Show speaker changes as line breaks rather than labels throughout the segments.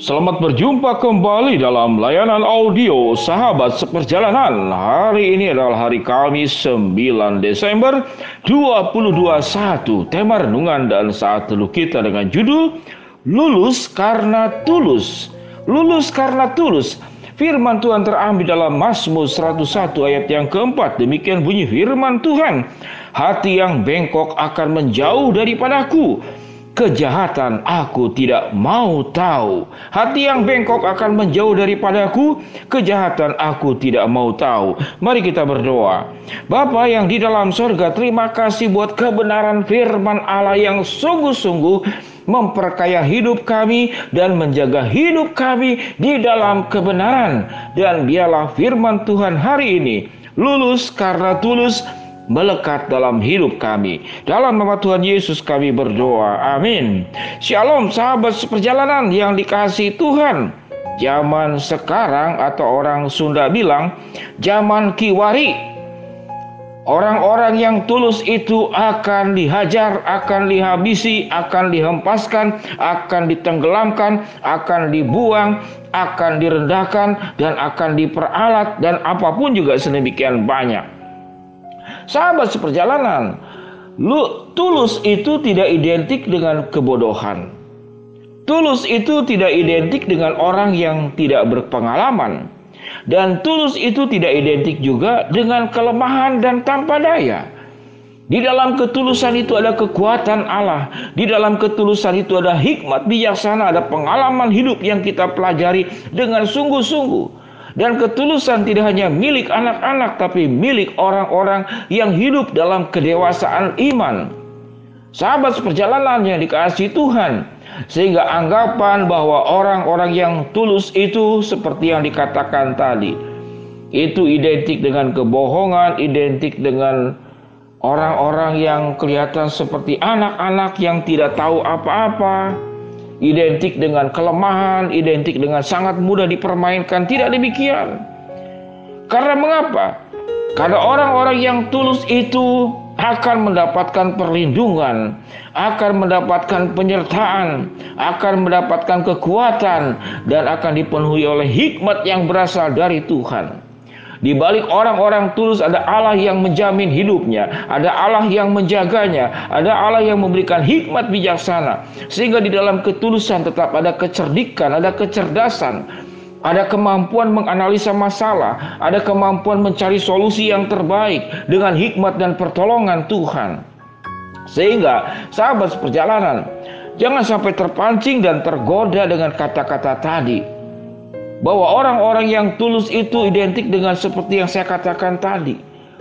Selamat berjumpa kembali dalam layanan audio Sahabat Seperjalanan. Hari ini adalah hari Kamis 9 Desember 2021. Tema renungan dan saat teluh kita dengan judul Lulus karena tulus. Lulus karena tulus. Firman Tuhan terambil dalam Mazmur 101 ayat yang keempat. Demikian bunyi firman Tuhan. Hati yang bengkok akan menjauh daripadaku kejahatan aku tidak mau tahu. Hati yang bengkok akan menjauh daripadaku, kejahatan aku tidak mau tahu. Mari kita berdoa. Bapa yang di dalam sorga, terima kasih buat kebenaran firman Allah yang sungguh-sungguh memperkaya hidup kami dan menjaga hidup kami di dalam kebenaran. Dan biarlah firman Tuhan hari ini lulus karena tulus melekat dalam hidup kami. Dalam nama Tuhan Yesus kami berdoa. Amin. Shalom sahabat seperjalanan yang dikasih Tuhan. Zaman sekarang atau orang Sunda bilang zaman kiwari. Orang-orang yang tulus itu akan dihajar, akan dihabisi, akan dihempaskan, akan ditenggelamkan, akan dibuang, akan direndahkan, dan akan diperalat, dan apa pun juga sedemikian banyak. Sahabat seperjalanan, lu tulus itu tidak identik dengan kebodohan. Tulus itu tidak identik dengan orang yang tidak berpengalaman. Dan tulus itu tidak identik juga dengan kelemahan dan tanpa daya. Di dalam ketulusan itu ada kekuatan Allah. Di dalam ketulusan itu ada hikmat bijaksana, ada pengalaman hidup yang kita pelajari dengan sungguh-sungguh. Dan ketulusan tidak hanya milik anak-anak, tapi milik orang-orang yang hidup dalam kedewasaan iman. Sahabat seperjalanan yang dikasih Tuhan, sehingga anggapan bahwa orang-orang yang tulus itu seperti yang dikatakan tadi, itu identik dengan kebohongan, identik dengan orang-orang yang kelihatan seperti anak-anak yang tidak tahu apa-apa, identik dengan kelemahan, identik dengan sangat mudah dipermainkan. Tidak demikian. Karena mengapa? Karena orang-orang yang tulus itu akan mendapatkan perlindungan, akan mendapatkan penyertaan, akan mendapatkan kekuatan, dan akan dipenuhi oleh hikmat yang berasal dari Tuhan. Di balik orang-orang tulus ada Allah yang menjamin hidupnya, ada Allah yang menjaganya, ada Allah yang memberikan hikmat bijaksana. Sehingga di dalam ketulusan tetap ada kecerdikan, ada kecerdasan, ada kemampuan menganalisa masalah, ada kemampuan mencari solusi yang terbaik dengan hikmat dan pertolongan Tuhan. Sehingga sahabat seperjalanan, jangan sampai terpancing dan tergoda dengan kata-kata tadi bahwa orang-orang yang tulus itu identik dengan seperti yang saya katakan tadi.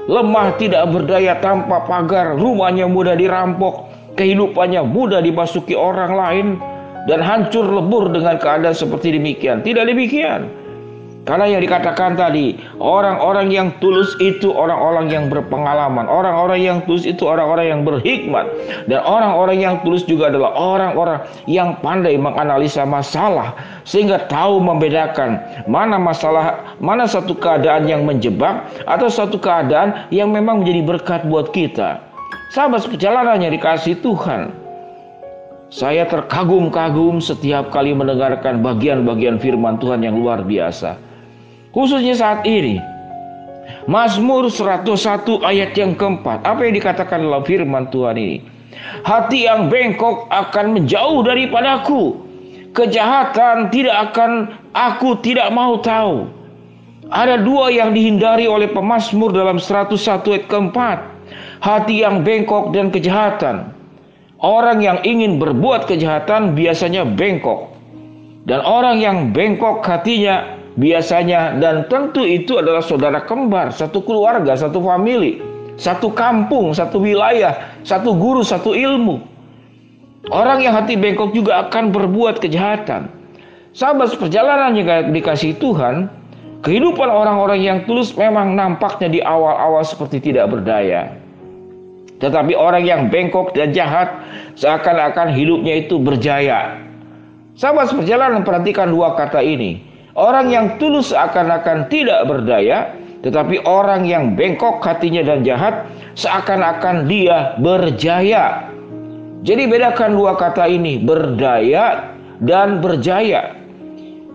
Lemah tidak berdaya tanpa pagar, rumahnya mudah dirampok, kehidupannya mudah dimasuki orang lain, dan hancur lebur dengan keadaan seperti demikian. Tidak demikian. Karena yang dikatakan tadi, orang-orang yang tulus itu orang-orang yang berpengalaman, orang-orang yang tulus itu orang-orang yang berhikmat, dan orang-orang yang tulus juga adalah orang-orang yang pandai menganalisa masalah sehingga tahu membedakan mana masalah, mana satu keadaan yang menjebak atau satu keadaan yang memang menjadi berkat buat kita. Sahabat yang dikasih Tuhan, saya terkagum-kagum setiap kali mendengarkan bagian-bagian firman Tuhan yang luar biasa. Khususnya saat ini. Mazmur 101 ayat yang keempat. Apa yang dikatakan dalam firman Tuhan ini? Hati yang bengkok akan menjauh daripadaku. Kejahatan tidak akan aku tidak mau tahu. Ada dua yang dihindari oleh pemazmur dalam 101 ayat keempat. Hati yang bengkok dan kejahatan. Orang yang ingin berbuat kejahatan biasanya bengkok. Dan orang yang bengkok hatinya biasanya dan tentu itu adalah saudara kembar, satu keluarga, satu famili, satu kampung, satu wilayah, satu guru, satu ilmu. Orang yang hati bengkok juga akan berbuat kejahatan. Sahabat perjalanan yang dikasih Tuhan, Kehidupan orang-orang yang tulus memang nampaknya di awal-awal seperti tidak berdaya. Tetapi orang yang bengkok dan jahat seakan-akan hidupnya itu berjaya. Sahabat seperjalanan perhatikan dua kata ini. Orang yang tulus seakan-akan tidak berdaya, tetapi orang yang bengkok hatinya dan jahat seakan-akan dia berjaya. Jadi bedakan dua kata ini, berdaya dan berjaya.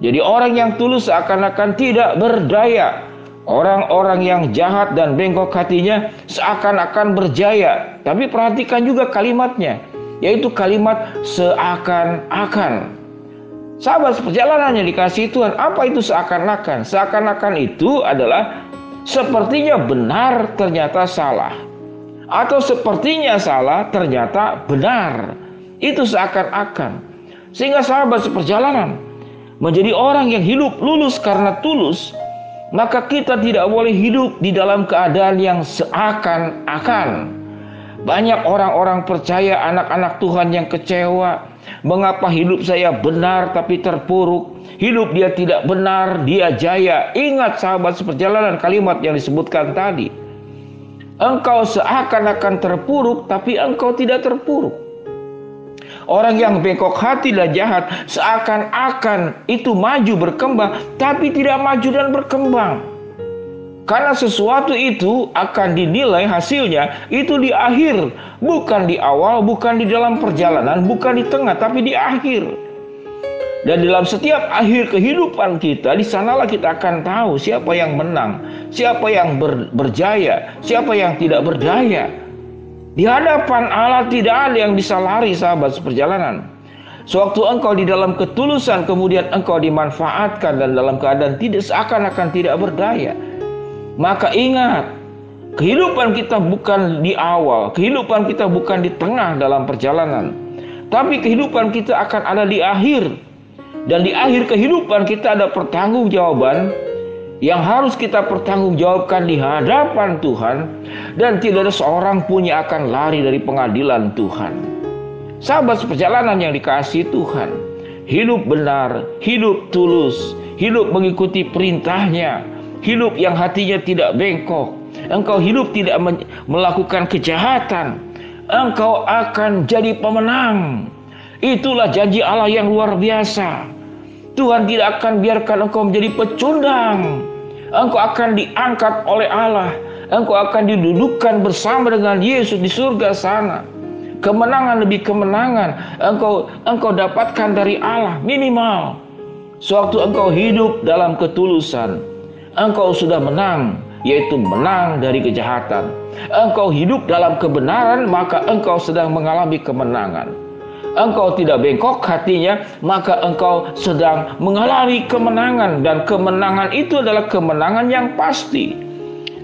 Jadi orang yang tulus seakan-akan tidak berdaya. Orang-orang yang jahat dan bengkok hatinya seakan-akan berjaya. Tapi perhatikan juga kalimatnya, yaitu kalimat seakan-akan. Sahabat perjalanannya dikasih Tuhan, apa itu seakan-akan? Seakan-akan itu adalah sepertinya benar ternyata salah. Atau sepertinya salah ternyata benar. Itu seakan-akan. Sehingga sahabat seperjalanan menjadi orang yang hidup lulus karena tulus maka kita tidak boleh hidup di dalam keadaan yang seakan-akan. Banyak orang-orang percaya anak-anak Tuhan yang kecewa. Mengapa hidup saya benar tapi terpuruk? Hidup dia tidak benar, dia jaya. Ingat sahabat seperjalanan kalimat yang disebutkan tadi. Engkau seakan-akan terpuruk tapi engkau tidak terpuruk. Orang yang bengkok hati dan jahat seakan-akan itu maju berkembang tapi tidak maju dan berkembang. Karena sesuatu itu akan dinilai hasilnya itu di akhir, bukan di awal, bukan di dalam perjalanan, bukan di tengah, tapi di akhir. Dan dalam setiap akhir kehidupan kita, di sanalah kita akan tahu siapa yang menang, siapa yang ber, berjaya, siapa yang tidak berdaya. Di hadapan Allah tidak ada yang bisa lari sahabat seperjalanan. Sewaktu engkau di dalam ketulusan kemudian engkau dimanfaatkan dan dalam keadaan tidak seakan-akan tidak berdaya. Maka ingat, kehidupan kita bukan di awal, kehidupan kita bukan di tengah dalam perjalanan. Tapi kehidupan kita akan ada di akhir. Dan di akhir kehidupan kita ada pertanggungjawaban yang harus kita pertanggungjawabkan di hadapan Tuhan dan tidak ada seorang pun yang akan lari dari pengadilan Tuhan. Sahabat seperjalanan yang dikasih Tuhan, hidup benar, hidup tulus, hidup mengikuti perintahnya, hidup yang hatinya tidak bengkok. Engkau hidup tidak melakukan kejahatan, engkau akan jadi pemenang. Itulah janji Allah yang luar biasa. Tuhan tidak akan biarkan engkau menjadi pecundang engkau akan diangkat oleh Allah. Engkau akan didudukkan bersama dengan Yesus di surga sana. Kemenangan lebih kemenangan engkau engkau dapatkan dari Allah minimal. Sewaktu engkau hidup dalam ketulusan, engkau sudah menang, yaitu menang dari kejahatan. Engkau hidup dalam kebenaran, maka engkau sedang mengalami kemenangan engkau tidak bengkok hatinya, maka engkau sedang mengalami kemenangan dan kemenangan itu adalah kemenangan yang pasti.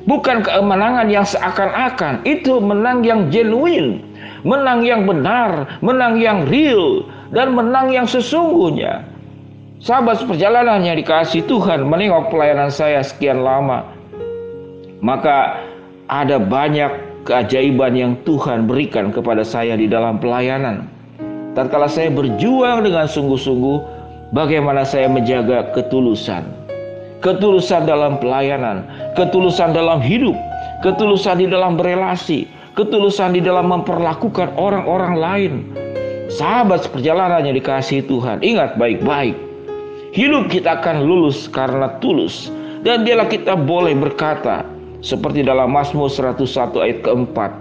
Bukan kemenangan yang seakan-akan, itu menang yang genuine, menang yang benar, menang yang real, dan menang yang sesungguhnya. Sahabat perjalanan yang dikasih Tuhan menengok pelayanan saya sekian lama. Maka ada banyak keajaiban yang Tuhan berikan kepada saya di dalam pelayanan tatkala saya berjuang dengan sungguh-sungguh bagaimana saya menjaga ketulusan. Ketulusan dalam pelayanan, ketulusan dalam hidup, ketulusan di dalam berelasi, ketulusan di dalam memperlakukan orang-orang lain. Sahabat seperjalanan yang dikasih Tuhan, ingat baik-baik. Hidup kita akan lulus karena tulus. Dan dialah kita boleh berkata, seperti dalam Mazmur 101 ayat keempat,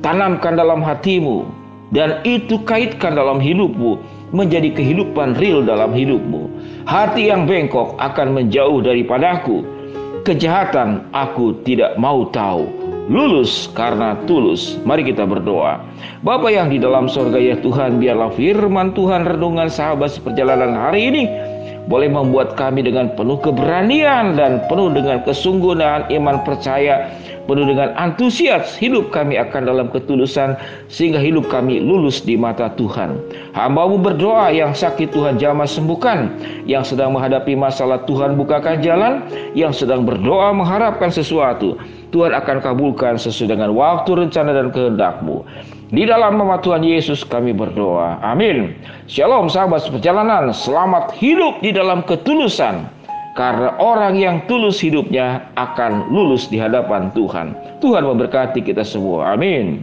tanamkan dalam hatimu dan itu kaitkan dalam hidupmu menjadi kehidupan real dalam hidupmu. Hati yang bengkok akan menjauh daripadaku. Kejahatan aku tidak mau tahu. Lulus karena tulus. Mari kita berdoa. Bapa yang di dalam sorga ya Tuhan, biarlah firman Tuhan renungan sahabat seperjalanan hari ini boleh membuat kami dengan penuh keberanian dan penuh dengan kesungguhan iman percaya penuh dengan antusias hidup kami akan dalam ketulusan sehingga hidup kami lulus di mata Tuhan. Hambamu berdoa yang sakit Tuhan jamah sembuhkan, yang sedang menghadapi masalah Tuhan bukakan jalan, yang sedang berdoa mengharapkan sesuatu. Tuhan akan kabulkan sesuai dengan waktu rencana dan kehendakmu. Di dalam nama Tuhan Yesus kami berdoa. Amin. Shalom sahabat perjalanan. Selamat hidup di dalam ketulusan. Karena orang yang tulus hidupnya akan lulus di hadapan Tuhan. Tuhan memberkati kita semua. Amin.